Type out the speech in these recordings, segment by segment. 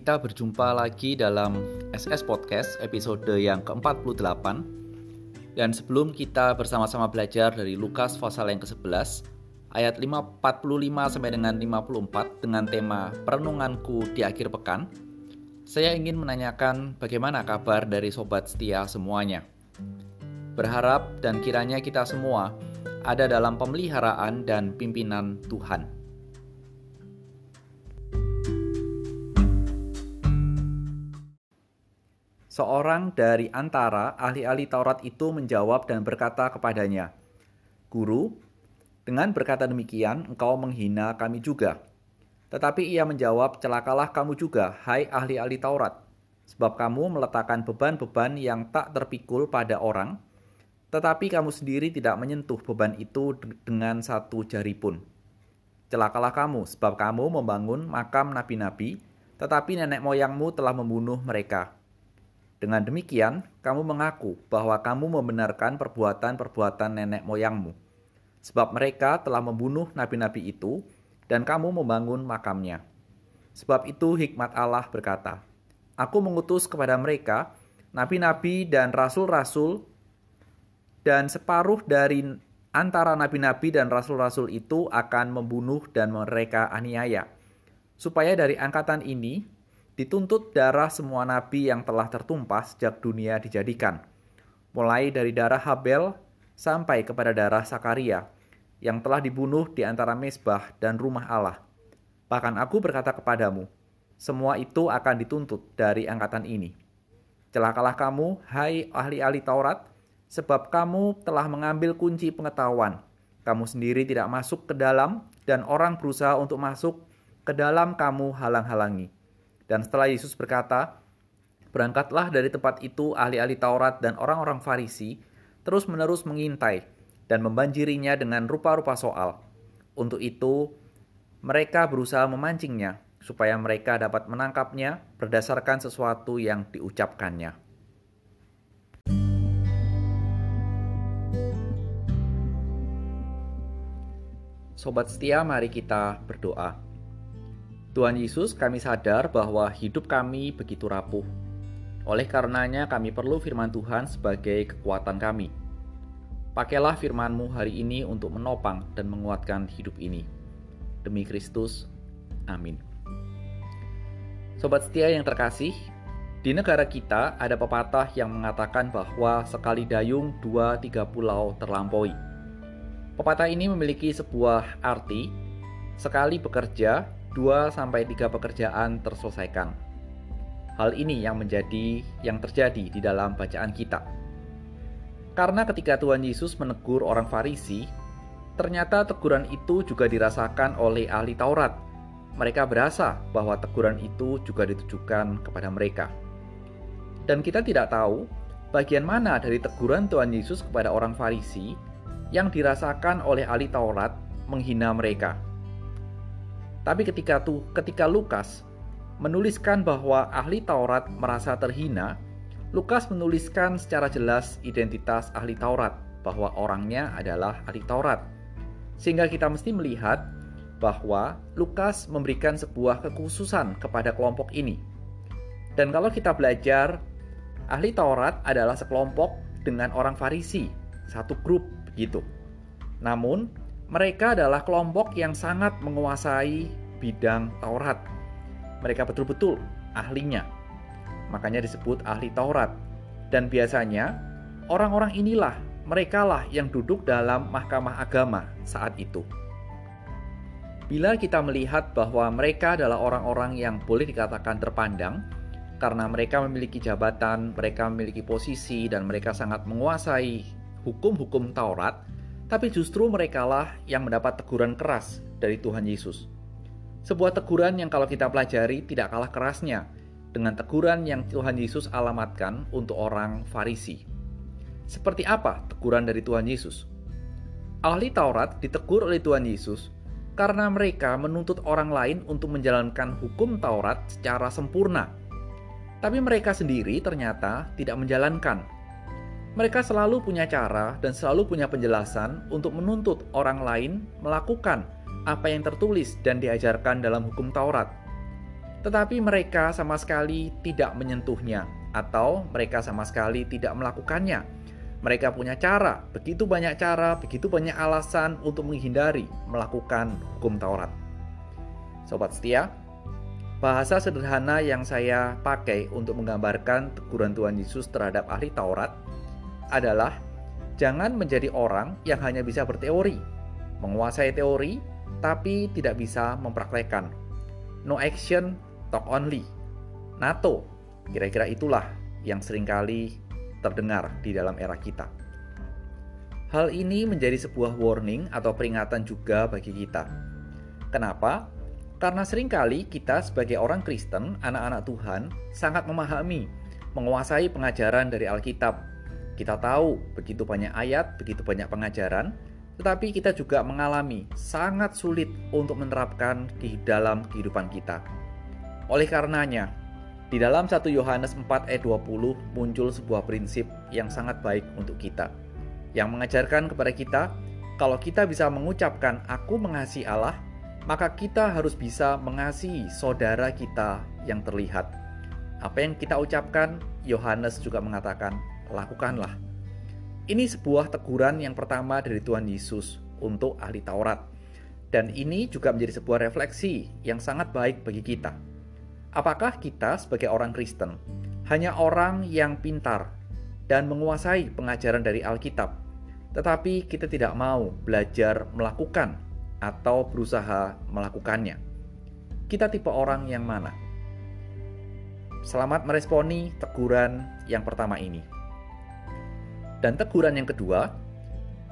kita berjumpa lagi dalam SS Podcast episode yang ke-48 Dan sebelum kita bersama-sama belajar dari Lukas pasal yang ke-11 Ayat 45 sampai dengan 54 dengan tema Perenunganku di akhir pekan Saya ingin menanyakan bagaimana kabar dari sobat setia semuanya Berharap dan kiranya kita semua ada dalam pemeliharaan dan pimpinan Tuhan. Seorang dari antara ahli-ahli Taurat itu menjawab dan berkata kepadanya, "Guru, dengan berkata demikian engkau menghina kami juga." Tetapi ia menjawab, "Celakalah kamu juga, hai ahli-ahli Taurat, sebab kamu meletakkan beban-beban yang tak terpikul pada orang, tetapi kamu sendiri tidak menyentuh beban itu dengan satu jari pun. Celakalah kamu, sebab kamu membangun makam nabi-nabi, tetapi nenek moyangmu telah membunuh mereka." Dengan demikian, kamu mengaku bahwa kamu membenarkan perbuatan-perbuatan nenek moyangmu, sebab mereka telah membunuh nabi-nabi itu, dan kamu membangun makamnya. Sebab itu hikmat Allah berkata, Aku mengutus kepada mereka nabi-nabi dan rasul-rasul, dan separuh dari antara nabi-nabi dan rasul-rasul itu akan membunuh dan mereka aniaya, supaya dari angkatan ini dituntut darah semua nabi yang telah tertumpah sejak dunia dijadikan, mulai dari darah Habel sampai kepada darah Sakaria, yang telah dibunuh di antara mesbah dan rumah Allah. Bahkan aku berkata kepadamu, semua itu akan dituntut dari angkatan ini. Celakalah kamu, hai ahli-ahli Taurat, sebab kamu telah mengambil kunci pengetahuan. Kamu sendiri tidak masuk ke dalam, dan orang berusaha untuk masuk ke dalam kamu halang-halangi. Dan setelah Yesus berkata, Berangkatlah dari tempat itu ahli-ahli Taurat dan orang-orang Farisi, terus-menerus mengintai dan membanjirinya dengan rupa-rupa soal. Untuk itu, mereka berusaha memancingnya, supaya mereka dapat menangkapnya berdasarkan sesuatu yang diucapkannya. Sobat setia, mari kita berdoa. Tuhan Yesus, kami sadar bahwa hidup kami begitu rapuh. Oleh karenanya, kami perlu firman Tuhan sebagai kekuatan kami. Pakailah firman-Mu hari ini untuk menopang dan menguatkan hidup ini. Demi Kristus, amin. Sobat setia yang terkasih, di negara kita ada pepatah yang mengatakan bahwa sekali dayung dua tiga pulau terlampaui. Pepatah ini memiliki sebuah arti, sekali bekerja 2 sampai 3 pekerjaan terselesaikan. Hal ini yang menjadi yang terjadi di dalam bacaan kita. Karena ketika Tuhan Yesus menegur orang Farisi, ternyata teguran itu juga dirasakan oleh ahli Taurat. Mereka berasa bahwa teguran itu juga ditujukan kepada mereka. Dan kita tidak tahu bagian mana dari teguran Tuhan Yesus kepada orang Farisi yang dirasakan oleh ahli Taurat menghina mereka. Tapi ketika tuh ketika Lukas menuliskan bahwa ahli Taurat merasa terhina, Lukas menuliskan secara jelas identitas ahli Taurat bahwa orangnya adalah ahli Taurat. Sehingga kita mesti melihat bahwa Lukas memberikan sebuah kekhususan kepada kelompok ini. Dan kalau kita belajar, ahli Taurat adalah sekelompok dengan orang Farisi, satu grup begitu. Namun, mereka adalah kelompok yang sangat menguasai bidang Taurat. Mereka betul-betul ahlinya. Makanya disebut ahli Taurat. Dan biasanya orang-orang inilah merekalah yang duduk dalam mahkamah agama saat itu. Bila kita melihat bahwa mereka adalah orang-orang yang boleh dikatakan terpandang karena mereka memiliki jabatan, mereka memiliki posisi dan mereka sangat menguasai hukum-hukum Taurat, tapi justru merekalah yang mendapat teguran keras dari Tuhan Yesus. Sebuah teguran yang kalau kita pelajari tidak kalah kerasnya dengan teguran yang Tuhan Yesus alamatkan untuk orang Farisi. Seperti apa teguran dari Tuhan Yesus? Ahli Taurat ditegur oleh Tuhan Yesus karena mereka menuntut orang lain untuk menjalankan hukum Taurat secara sempurna. Tapi mereka sendiri ternyata tidak menjalankan mereka selalu punya cara dan selalu punya penjelasan untuk menuntut orang lain melakukan apa yang tertulis dan diajarkan dalam hukum Taurat. tetapi mereka sama sekali tidak menyentuhnya, atau mereka sama sekali tidak melakukannya. Mereka punya cara, begitu banyak cara, begitu banyak alasan untuk menghindari melakukan hukum Taurat. Sobat setia, bahasa sederhana yang saya pakai untuk menggambarkan teguran Tuhan Yesus terhadap ahli Taurat adalah jangan menjadi orang yang hanya bisa berteori, menguasai teori, tapi tidak bisa mempraktekkan. No action, talk only. NATO, kira-kira itulah yang sering kali terdengar di dalam era kita. Hal ini menjadi sebuah warning atau peringatan juga bagi kita. Kenapa? Karena sering kali kita sebagai orang Kristen, anak-anak Tuhan, sangat memahami, menguasai pengajaran dari Alkitab. Kita tahu begitu banyak ayat, begitu banyak pengajaran, tetapi kita juga mengalami sangat sulit untuk menerapkan di dalam kehidupan kita. Oleh karenanya, di dalam 1 Yohanes 4 ayat 20 muncul sebuah prinsip yang sangat baik untuk kita. Yang mengajarkan kepada kita, kalau kita bisa mengucapkan aku mengasihi Allah, maka kita harus bisa mengasihi saudara kita yang terlihat. Apa yang kita ucapkan, Yohanes juga mengatakan, lakukanlah. Ini sebuah teguran yang pertama dari Tuhan Yesus untuk ahli Taurat. Dan ini juga menjadi sebuah refleksi yang sangat baik bagi kita Apakah kita sebagai orang Kristen hanya orang yang pintar dan menguasai pengajaran dari Alkitab, tetapi kita tidak mau belajar melakukan atau berusaha melakukannya? Kita tipe orang yang mana? Selamat meresponi teguran yang pertama ini. Dan teguran yang kedua,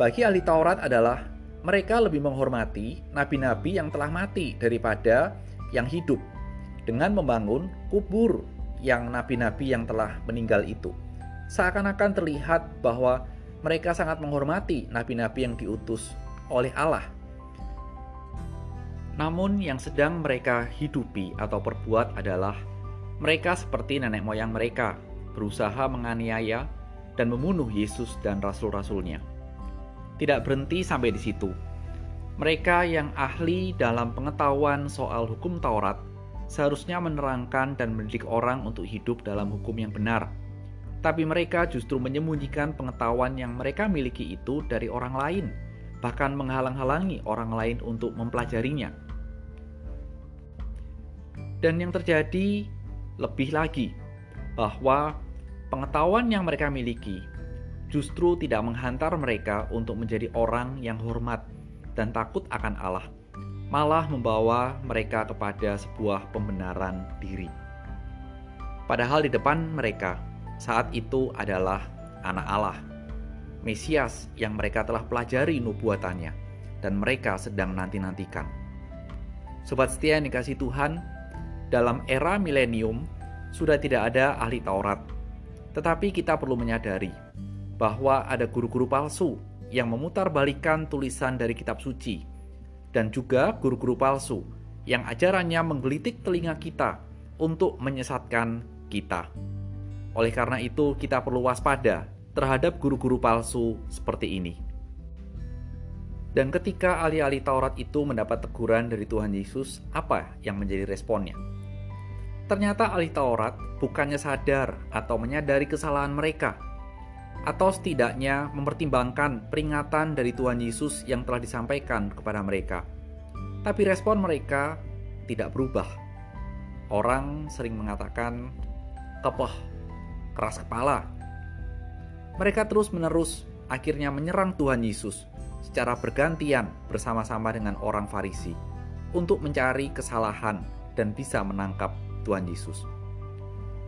bagi ahli Taurat adalah mereka lebih menghormati nabi-nabi yang telah mati daripada yang hidup dengan membangun kubur yang nabi-nabi yang telah meninggal itu. Seakan-akan terlihat bahwa mereka sangat menghormati nabi-nabi yang diutus oleh Allah. Namun yang sedang mereka hidupi atau perbuat adalah mereka seperti nenek moyang mereka, berusaha menganiaya dan membunuh Yesus dan rasul-rasulnya. Tidak berhenti sampai di situ. Mereka yang ahli dalam pengetahuan soal hukum Taurat seharusnya menerangkan dan mendidik orang untuk hidup dalam hukum yang benar. Tapi mereka justru menyembunyikan pengetahuan yang mereka miliki itu dari orang lain, bahkan menghalang-halangi orang lain untuk mempelajarinya. Dan yang terjadi lebih lagi, bahwa pengetahuan yang mereka miliki justru tidak menghantar mereka untuk menjadi orang yang hormat dan takut akan Allah malah membawa mereka kepada sebuah pembenaran diri. Padahal di depan mereka saat itu adalah anak Allah, Mesias yang mereka telah pelajari nubuatannya dan mereka sedang nanti-nantikan. Sobat setia yang dikasih Tuhan, dalam era milenium sudah tidak ada ahli Taurat, tetapi kita perlu menyadari bahwa ada guru-guru palsu yang memutarbalikkan tulisan dari kitab suci dan juga guru-guru palsu yang ajarannya menggelitik telinga kita untuk menyesatkan kita. Oleh karena itu, kita perlu waspada terhadap guru-guru palsu seperti ini. Dan ketika ahli-ahli Taurat itu mendapat teguran dari Tuhan Yesus, apa yang menjadi responnya? Ternyata ahli Taurat bukannya sadar atau menyadari kesalahan mereka, atau setidaknya mempertimbangkan peringatan dari Tuhan Yesus yang telah disampaikan kepada mereka. Tapi respon mereka tidak berubah. Orang sering mengatakan kepeh, keras kepala. Mereka terus-menerus akhirnya menyerang Tuhan Yesus secara bergantian bersama-sama dengan orang Farisi untuk mencari kesalahan dan bisa menangkap Tuhan Yesus.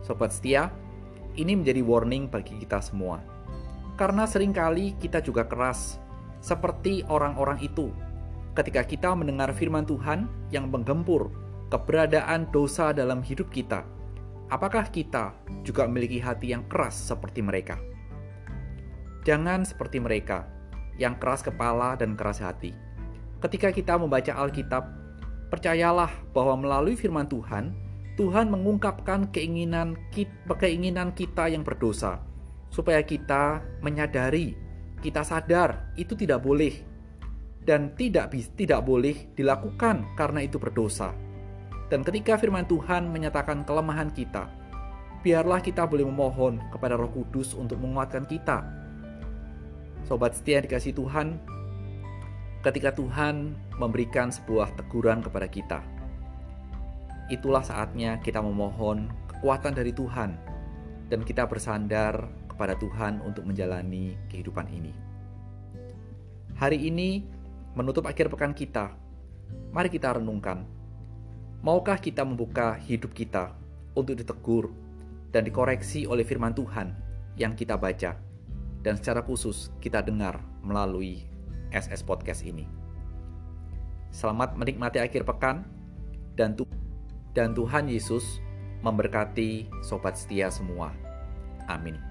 Sobat setia, ini menjadi warning bagi kita semua karena sering kali kita juga keras, seperti orang-orang itu. Ketika kita mendengar firman Tuhan yang menggempur keberadaan dosa dalam hidup kita, apakah kita juga memiliki hati yang keras seperti mereka? Jangan seperti mereka yang keras kepala dan keras hati. Ketika kita membaca Alkitab, percayalah bahwa melalui firman Tuhan, Tuhan mengungkapkan keinginan keinginan kita yang berdosa supaya kita menyadari, kita sadar itu tidak boleh dan tidak tidak boleh dilakukan karena itu berdosa. Dan ketika firman Tuhan menyatakan kelemahan kita, biarlah kita boleh memohon kepada Roh Kudus untuk menguatkan kita. Sobat setia dikasih Tuhan, ketika Tuhan memberikan sebuah teguran kepada kita, itulah saatnya kita memohon kekuatan dari Tuhan dan kita bersandar kepada Tuhan untuk menjalani kehidupan ini. Hari ini menutup akhir pekan kita. Mari kita renungkan. Maukah kita membuka hidup kita untuk ditegur dan dikoreksi oleh firman Tuhan yang kita baca dan secara khusus kita dengar melalui SS Podcast ini. Selamat menikmati akhir pekan dan, tu dan Tuhan Yesus memberkati sobat setia semua. Amin.